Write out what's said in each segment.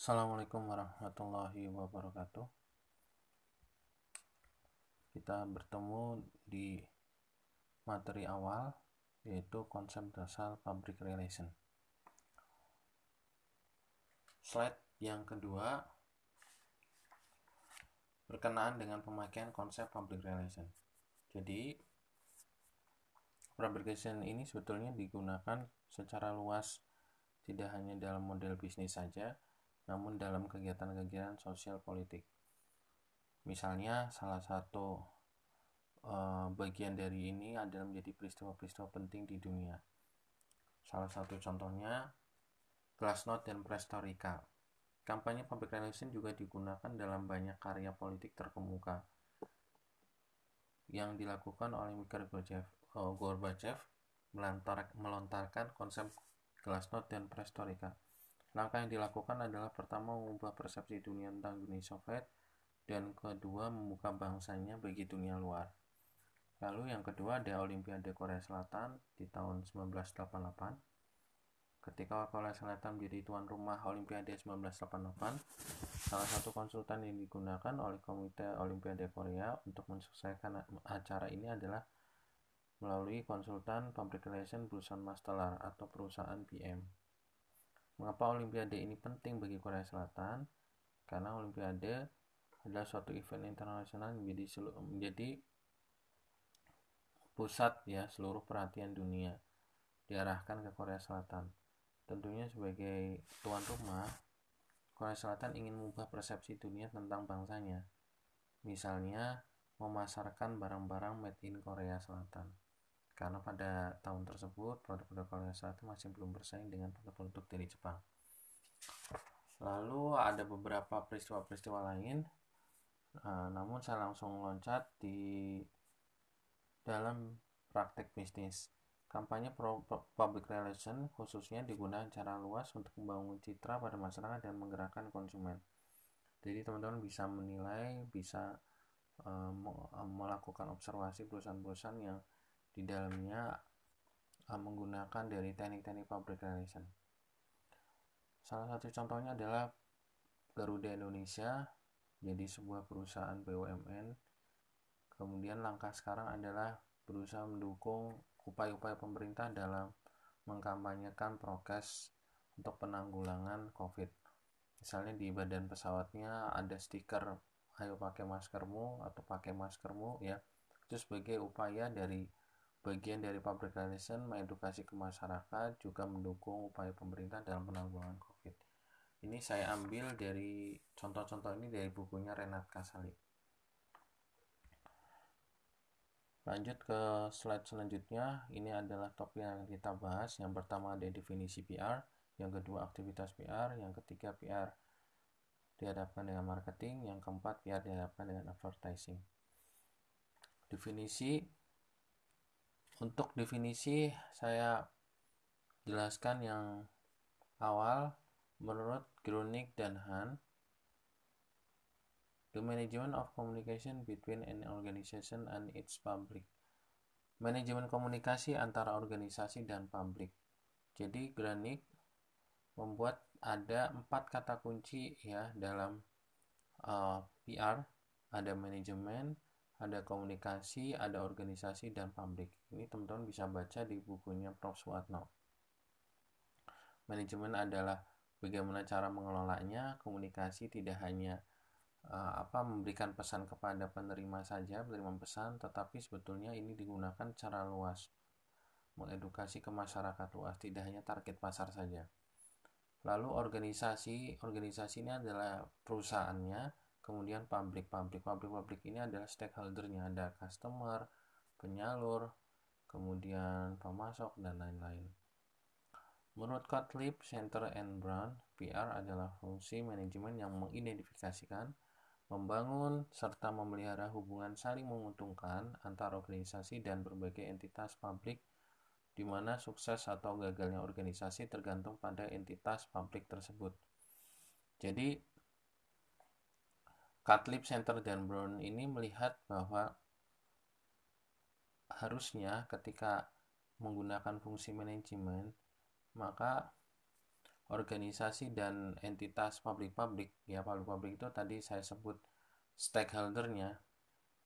Assalamualaikum warahmatullahi wabarakatuh. Kita bertemu di materi awal yaitu konsep dasar public relation. Slide yang kedua berkenaan dengan pemakaian konsep public relation. Jadi public relation ini sebetulnya digunakan secara luas tidak hanya dalam model bisnis saja, namun dalam kegiatan-kegiatan sosial politik. Misalnya, salah satu uh, bagian dari ini adalah menjadi peristiwa-peristiwa penting di dunia. Salah satu contohnya, Glasnost dan Prestorica. Kampanye public relation juga digunakan dalam banyak karya politik terkemuka yang dilakukan oleh Mikhail Gorbachev, uh, Gorbachev melontarkan konsep Glasnost dan Prestorica Langkah yang dilakukan adalah pertama mengubah persepsi dunia tentang Uni Soviet dan kedua membuka bangsanya bagi dunia luar. Lalu yang kedua ada Olimpiade Korea Selatan di tahun 1988. Ketika Korea Selatan menjadi tuan rumah Olimpiade 1988, salah satu konsultan yang digunakan oleh Komite Olimpiade Korea untuk mensukseskan acara ini adalah melalui konsultan Public Relation perusahaan Mastelar atau perusahaan PM. Mengapa Olimpiade ini penting bagi Korea Selatan? Karena Olimpiade adalah suatu event internasional yang menjadi, menjadi pusat ya seluruh perhatian dunia diarahkan ke Korea Selatan. Tentunya sebagai tuan rumah, Korea Selatan ingin mengubah persepsi dunia tentang bangsanya. Misalnya, memasarkan barang-barang made in Korea Selatan karena pada tahun tersebut produk-produk Korea Selatan masih belum bersaing dengan produk-produk dari Jepang. Lalu ada beberapa peristiwa-peristiwa lain, uh, namun saya langsung loncat di dalam praktek bisnis. Kampanye public relation khususnya digunakan secara luas untuk membangun citra pada masyarakat dan menggerakkan konsumen. Jadi teman-teman bisa menilai, bisa uh, melakukan observasi perusahaan-perusahaan yang di dalamnya uh, menggunakan dari teknik-teknik public relation. Salah satu contohnya adalah Garuda Indonesia, jadi sebuah perusahaan BUMN. Kemudian langkah sekarang adalah berusaha mendukung upaya-upaya pemerintah dalam mengkampanyekan prokes untuk penanggulangan COVID. Misalnya di badan pesawatnya ada stiker ayo pakai maskermu atau pakai maskermu ya. Itu sebagai upaya dari bagian dari public relation mengedukasi ke masyarakat juga mendukung upaya pemerintah dalam penanggulangan COVID. Ini saya ambil dari contoh-contoh ini dari bukunya Renat Kasali. Lanjut ke slide selanjutnya, ini adalah topik yang kita bahas. Yang pertama ada definisi PR, yang kedua aktivitas PR, yang ketiga PR dihadapkan dengan marketing, yang keempat PR dihadapkan dengan advertising. Definisi untuk definisi saya jelaskan yang awal. Menurut Grunig dan Han the management of communication between an organization and its public. Manajemen komunikasi antara organisasi dan publik. Jadi Granik membuat ada empat kata kunci ya dalam uh, PR ada manajemen ada komunikasi, ada organisasi, dan publik. Ini teman-teman bisa baca di bukunya Prof. Suatno. Manajemen adalah bagaimana cara mengelolanya, komunikasi tidak hanya uh, apa memberikan pesan kepada penerima saja, penerima pesan, tetapi sebetulnya ini digunakan secara luas, mengedukasi ke masyarakat luas, tidak hanya target pasar saja. Lalu organisasi, organisasi ini adalah perusahaannya, kemudian pabrik pabrik pabrik pabrik ini adalah stakeholdernya ada customer penyalur kemudian pemasok dan lain-lain menurut Gottlieb Center and Brown PR adalah fungsi manajemen yang mengidentifikasikan membangun serta memelihara hubungan saling menguntungkan antar organisasi dan berbagai entitas publik di mana sukses atau gagalnya organisasi tergantung pada entitas publik tersebut. Jadi Catlip Center dan Brown ini melihat bahwa harusnya ketika menggunakan fungsi manajemen maka organisasi dan entitas publik-publik ya publik-publik itu tadi saya sebut stakeholdernya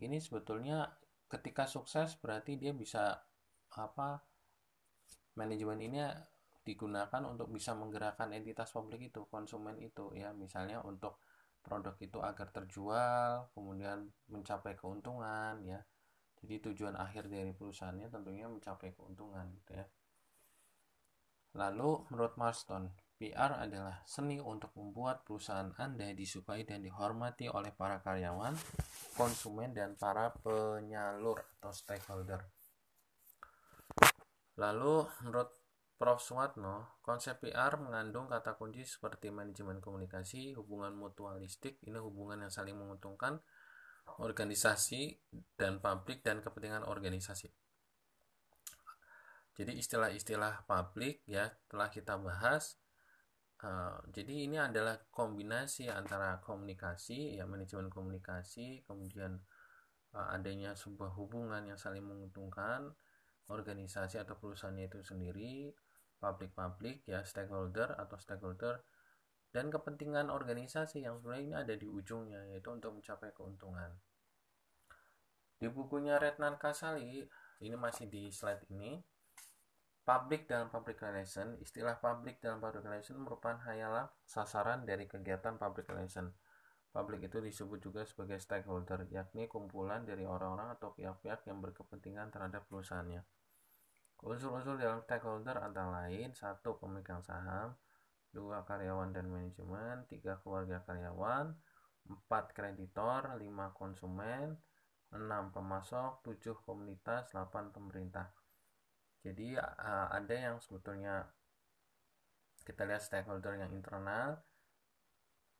ini sebetulnya ketika sukses berarti dia bisa apa manajemen ini digunakan untuk bisa menggerakkan entitas publik itu konsumen itu ya. Misalnya untuk produk itu agar terjual kemudian mencapai keuntungan ya jadi tujuan akhir dari perusahaannya tentunya mencapai keuntungan gitu ya lalu menurut Marston PR adalah seni untuk membuat perusahaan Anda disukai dan dihormati oleh para karyawan, konsumen, dan para penyalur atau stakeholder. Lalu, menurut Prof. Suwatno, konsep PR mengandung kata kunci seperti manajemen komunikasi, hubungan mutualistik, ini hubungan yang saling menguntungkan, organisasi dan publik dan kepentingan organisasi. Jadi istilah-istilah publik ya telah kita bahas Uh, jadi ini adalah kombinasi antara komunikasi, ya manajemen komunikasi, kemudian uh, adanya sebuah hubungan yang saling menguntungkan, organisasi atau perusahaannya itu sendiri, publik-publik, ya stakeholder atau stakeholder, dan kepentingan organisasi yang sebenarnya ini ada di ujungnya, yaitu untuk mencapai keuntungan. Di bukunya Retnan Kasali, ini masih di slide ini, Public dalam public relation, istilah public dalam public relation merupakan hanyalah sasaran dari kegiatan public relation. Public itu disebut juga sebagai stakeholder, yakni kumpulan dari orang-orang atau pihak-pihak yang berkepentingan terhadap perusahaannya. Unsur-unsur dalam stakeholder antara lain satu pemegang saham, dua karyawan dan manajemen, tiga keluarga karyawan, empat kreditor, lima konsumen, enam pemasok, tujuh komunitas, delapan pemerintah. Jadi ada yang sebetulnya kita lihat stakeholder yang internal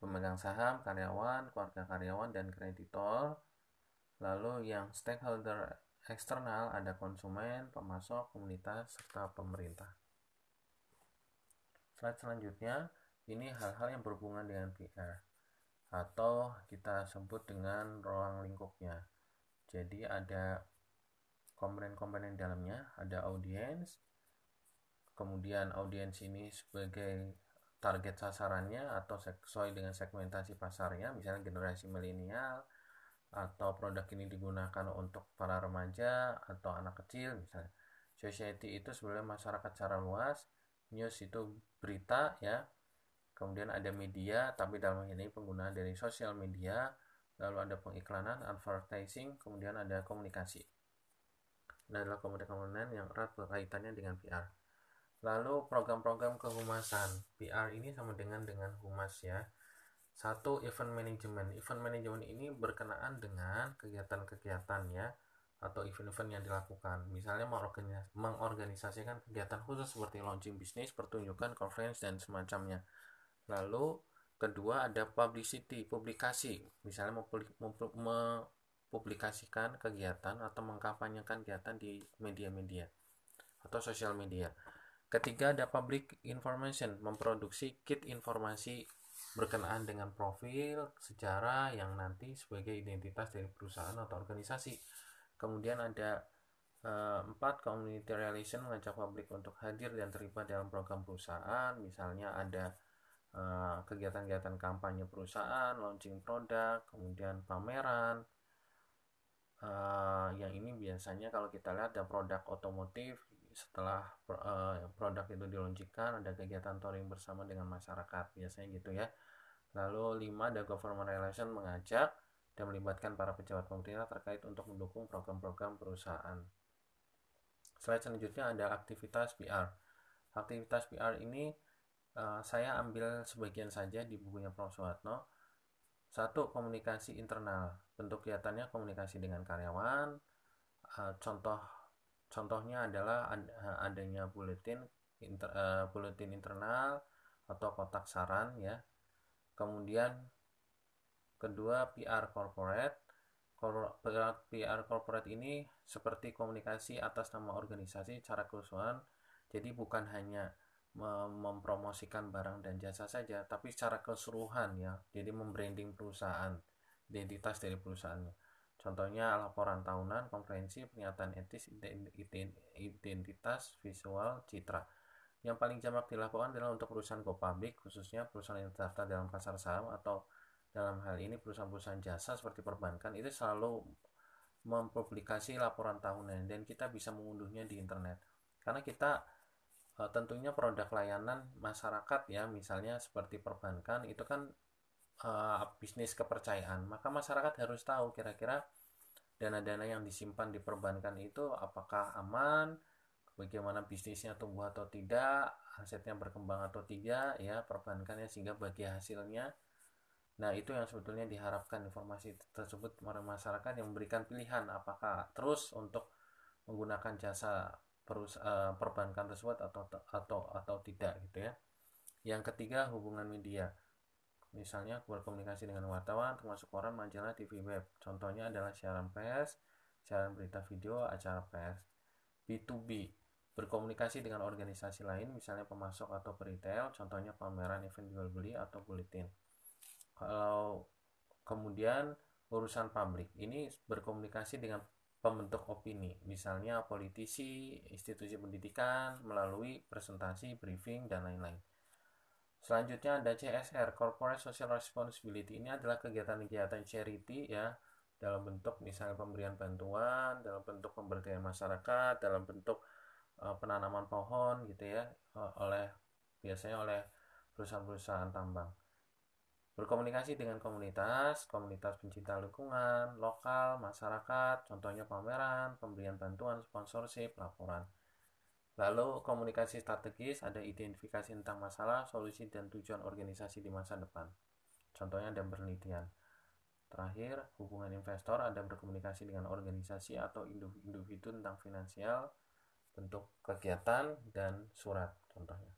pemegang saham karyawan keluarga karyawan dan kreditor. Lalu yang stakeholder eksternal ada konsumen pemasok komunitas serta pemerintah. Slide selanjutnya ini hal-hal yang berhubungan dengan PR atau kita sebut dengan ruang lingkupnya. Jadi ada komponen-komponen dalamnya ada audiens kemudian audiens ini sebagai target sasarannya atau sesuai dengan segmentasi pasarnya misalnya generasi milenial atau produk ini digunakan untuk para remaja atau anak kecil misalnya society itu sebenarnya masyarakat secara luas news itu berita ya kemudian ada media tapi dalam ini penggunaan dari sosial media lalu ada pengiklanan advertising kemudian ada komunikasi adalah komponen-komponen yang erat berkaitannya dengan PR. Lalu program-program kehumasan. PR ini sama dengan dengan humas ya. Satu event management. Event management ini berkenaan dengan kegiatan-kegiatan ya atau event-event yang dilakukan. Misalnya mengorganisasikan kegiatan khusus seperti launching bisnis, pertunjukan, conference dan semacamnya. Lalu kedua ada publicity, publikasi. Misalnya publikasikan kegiatan atau mengkampanyekan kegiatan di media-media atau sosial media. Ketiga ada public information, memproduksi kit informasi berkenaan dengan profil, sejarah yang nanti sebagai identitas dari perusahaan atau organisasi. Kemudian ada uh, empat community relation mengajak publik untuk hadir dan terlibat dalam program perusahaan. Misalnya ada eh, kegiatan-kegiatan kampanye perusahaan, launching produk, kemudian pameran, uh, yang ini biasanya kalau kita lihat ada produk otomotif setelah uh, produk itu diluncurkan ada kegiatan touring bersama dengan masyarakat biasanya gitu ya. Lalu lima ada government relation mengajak dan melibatkan para pejabat pemerintah terkait untuk mendukung program-program perusahaan. Slide selanjutnya ada aktivitas PR aktivitas PR ini uh, saya ambil sebagian saja di bukunya Prof. Suwatno satu komunikasi internal. Bentuk kelihatannya komunikasi dengan karyawan. Uh, contoh contohnya adalah ad, uh, adanya buletin inter, uh, buletin internal atau kotak saran ya kemudian kedua PR corporate PR corporate ini seperti komunikasi atas nama organisasi cara kerusuhan jadi bukan hanya mempromosikan barang dan jasa saja, tapi secara keseluruhan ya. Jadi membranding perusahaan, identitas dari perusahaannya. Contohnya laporan tahunan, konferensi, pernyataan etis, identitas, visual, citra. yang paling jamak dilakukan adalah untuk perusahaan go public khususnya perusahaan yang terdaftar dalam pasar saham atau dalam hal ini perusahaan-perusahaan jasa seperti perbankan itu selalu mempublikasi laporan tahunan dan kita bisa mengunduhnya di internet karena kita e, tentunya produk layanan masyarakat ya misalnya seperti perbankan itu kan e, bisnis kepercayaan maka masyarakat harus tahu kira-kira dana-dana yang disimpan di perbankan itu apakah aman bagaimana bisnisnya tumbuh atau tidak asetnya berkembang atau tidak ya perbankannya sehingga bagi hasilnya. Nah itu yang sebetulnya diharapkan informasi tersebut masyarakat yang memberikan pilihan apakah terus untuk menggunakan jasa perus uh, perbankan tersebut atau atau atau tidak gitu ya. Yang ketiga hubungan media misalnya berkomunikasi dengan wartawan termasuk koran majalah TV web. Contohnya adalah siaran pers siaran berita video acara pers. B2B berkomunikasi dengan organisasi lain misalnya pemasok atau retail contohnya pameran event jual beli atau bulletin kalau kemudian urusan publik ini berkomunikasi dengan pembentuk opini. Misalnya politisi institusi pendidikan melalui presentasi briefing dan lain-lain selanjutnya ada CSR Corporate Social Responsibility. Ini adalah kegiatan-kegiatan charity ya. Dalam bentuk misalnya pemberian bantuan dalam bentuk pemberdayaan masyarakat dalam bentuk uh, penanaman pohon gitu ya oleh biasanya oleh perusahaan-perusahaan tambang. Berkomunikasi dengan komunitas, komunitas pencinta lingkungan, lokal, masyarakat, contohnya pameran, pemberian bantuan, sponsorship, laporan. Lalu komunikasi strategis ada identifikasi tentang masalah, solusi, dan tujuan organisasi di masa depan. Contohnya ada penelitian. Terakhir, hubungan investor ada berkomunikasi dengan organisasi atau individu tentang finansial, bentuk kegiatan dan surat contohnya.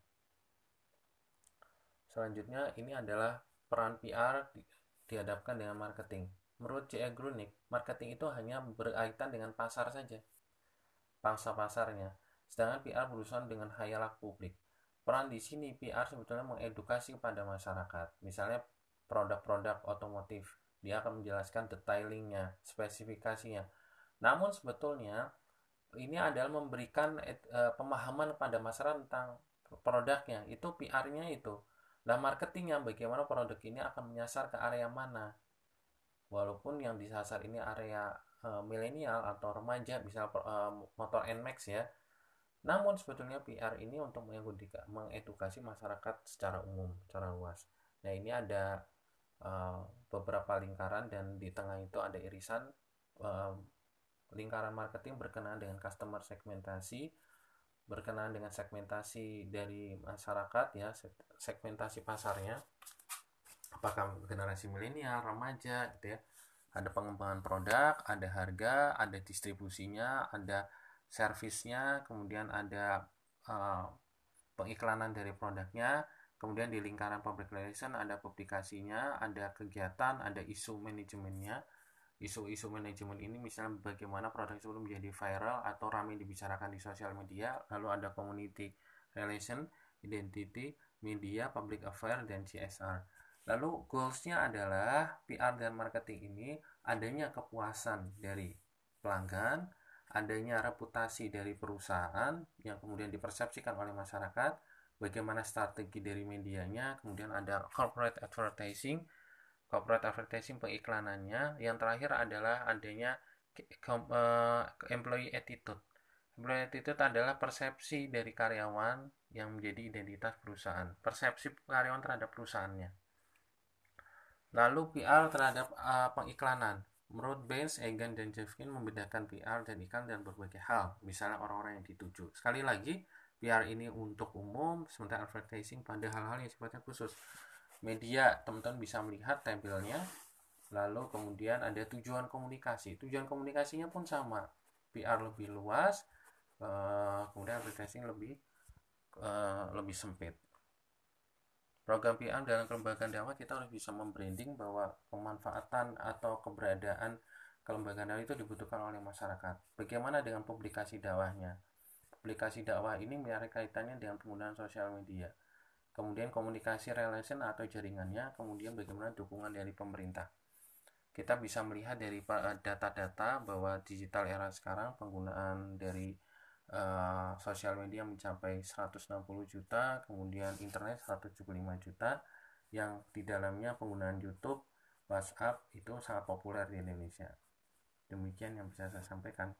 Selanjutnya ini adalah peran PR di, dihadapkan dengan marketing. Menurut C.E. Grunig, marketing itu hanya berkaitan dengan pasar saja, pangsa pasarnya, sedangkan PR berusaha dengan hayalah publik. Peran di sini PR sebetulnya mengedukasi kepada masyarakat. Misalnya produk-produk otomotif, dia akan menjelaskan detailingnya, spesifikasinya. Namun sebetulnya ini adalah memberikan uh, pemahaman pada masyarakat tentang produknya itu PR-nya itu nah marketingnya bagaimana produk ini akan menyasar ke area mana walaupun yang disasar ini area uh, milenial atau remaja bisa uh, motor Nmax ya namun sebetulnya PR ini untuk mengedukasi masyarakat secara umum secara luas. Nah ini ada uh, beberapa lingkaran dan di tengah itu ada irisan uh, lingkaran marketing berkenaan dengan customer segmentasi berkenaan dengan segmentasi dari masyarakat ya segmentasi pasarnya. Apakah generasi milenial remaja gitu ya. Ada pengembangan produk ada harga ada distribusinya ada servisnya kemudian ada uh, pengiklanan dari produknya kemudian di lingkaran public relation ada publikasinya ada kegiatan ada isu manajemennya. Isu-isu manajemen ini misalnya bagaimana produk itu menjadi viral atau ramai dibicarakan di sosial media lalu ada community relation identity media public affair dan CSR lalu goalsnya adalah PR dan marketing ini adanya kepuasan dari pelanggan adanya reputasi dari perusahaan yang kemudian dipersepsikan oleh masyarakat bagaimana strategi dari medianya kemudian ada corporate advertising. Corporate advertising pengiklanannya yang terakhir adalah adanya uh, employee attitude. Employee attitude adalah persepsi dari karyawan yang menjadi identitas perusahaan persepsi karyawan terhadap perusahaannya. Lalu PR terhadap uh, pengiklanan Menurut Baines, Egan, dan Jeffkin membedakan PR dan iklan dan berbagai hal, misalnya orang-orang yang dituju. Sekali lagi, PR ini untuk umum, sementara advertising pada hal-hal yang sifatnya khusus. Media teman-teman bisa melihat tampilnya lalu kemudian ada tujuan komunikasi. Tujuan komunikasinya pun sama. PR lebih luas uh, kemudian advertising lebih uh, lebih sempit program PR dalam kelembagaan dakwah kita harus bisa membranding bahwa pemanfaatan atau keberadaan kelembagaan dakwah itu dibutuhkan oleh masyarakat. Bagaimana dengan publikasi dakwahnya? Publikasi dakwah ini memiliki kaitannya dengan penggunaan sosial media. Kemudian komunikasi relation atau jaringannya, kemudian bagaimana dukungan dari pemerintah. Kita bisa melihat dari data-data bahwa digital era sekarang penggunaan dari uh, sosial media mencapai 160 juta, kemudian internet 175 juta, yang di dalamnya penggunaan YouTube, WhatsApp itu sangat populer di Indonesia. Demikian yang bisa saya sampaikan.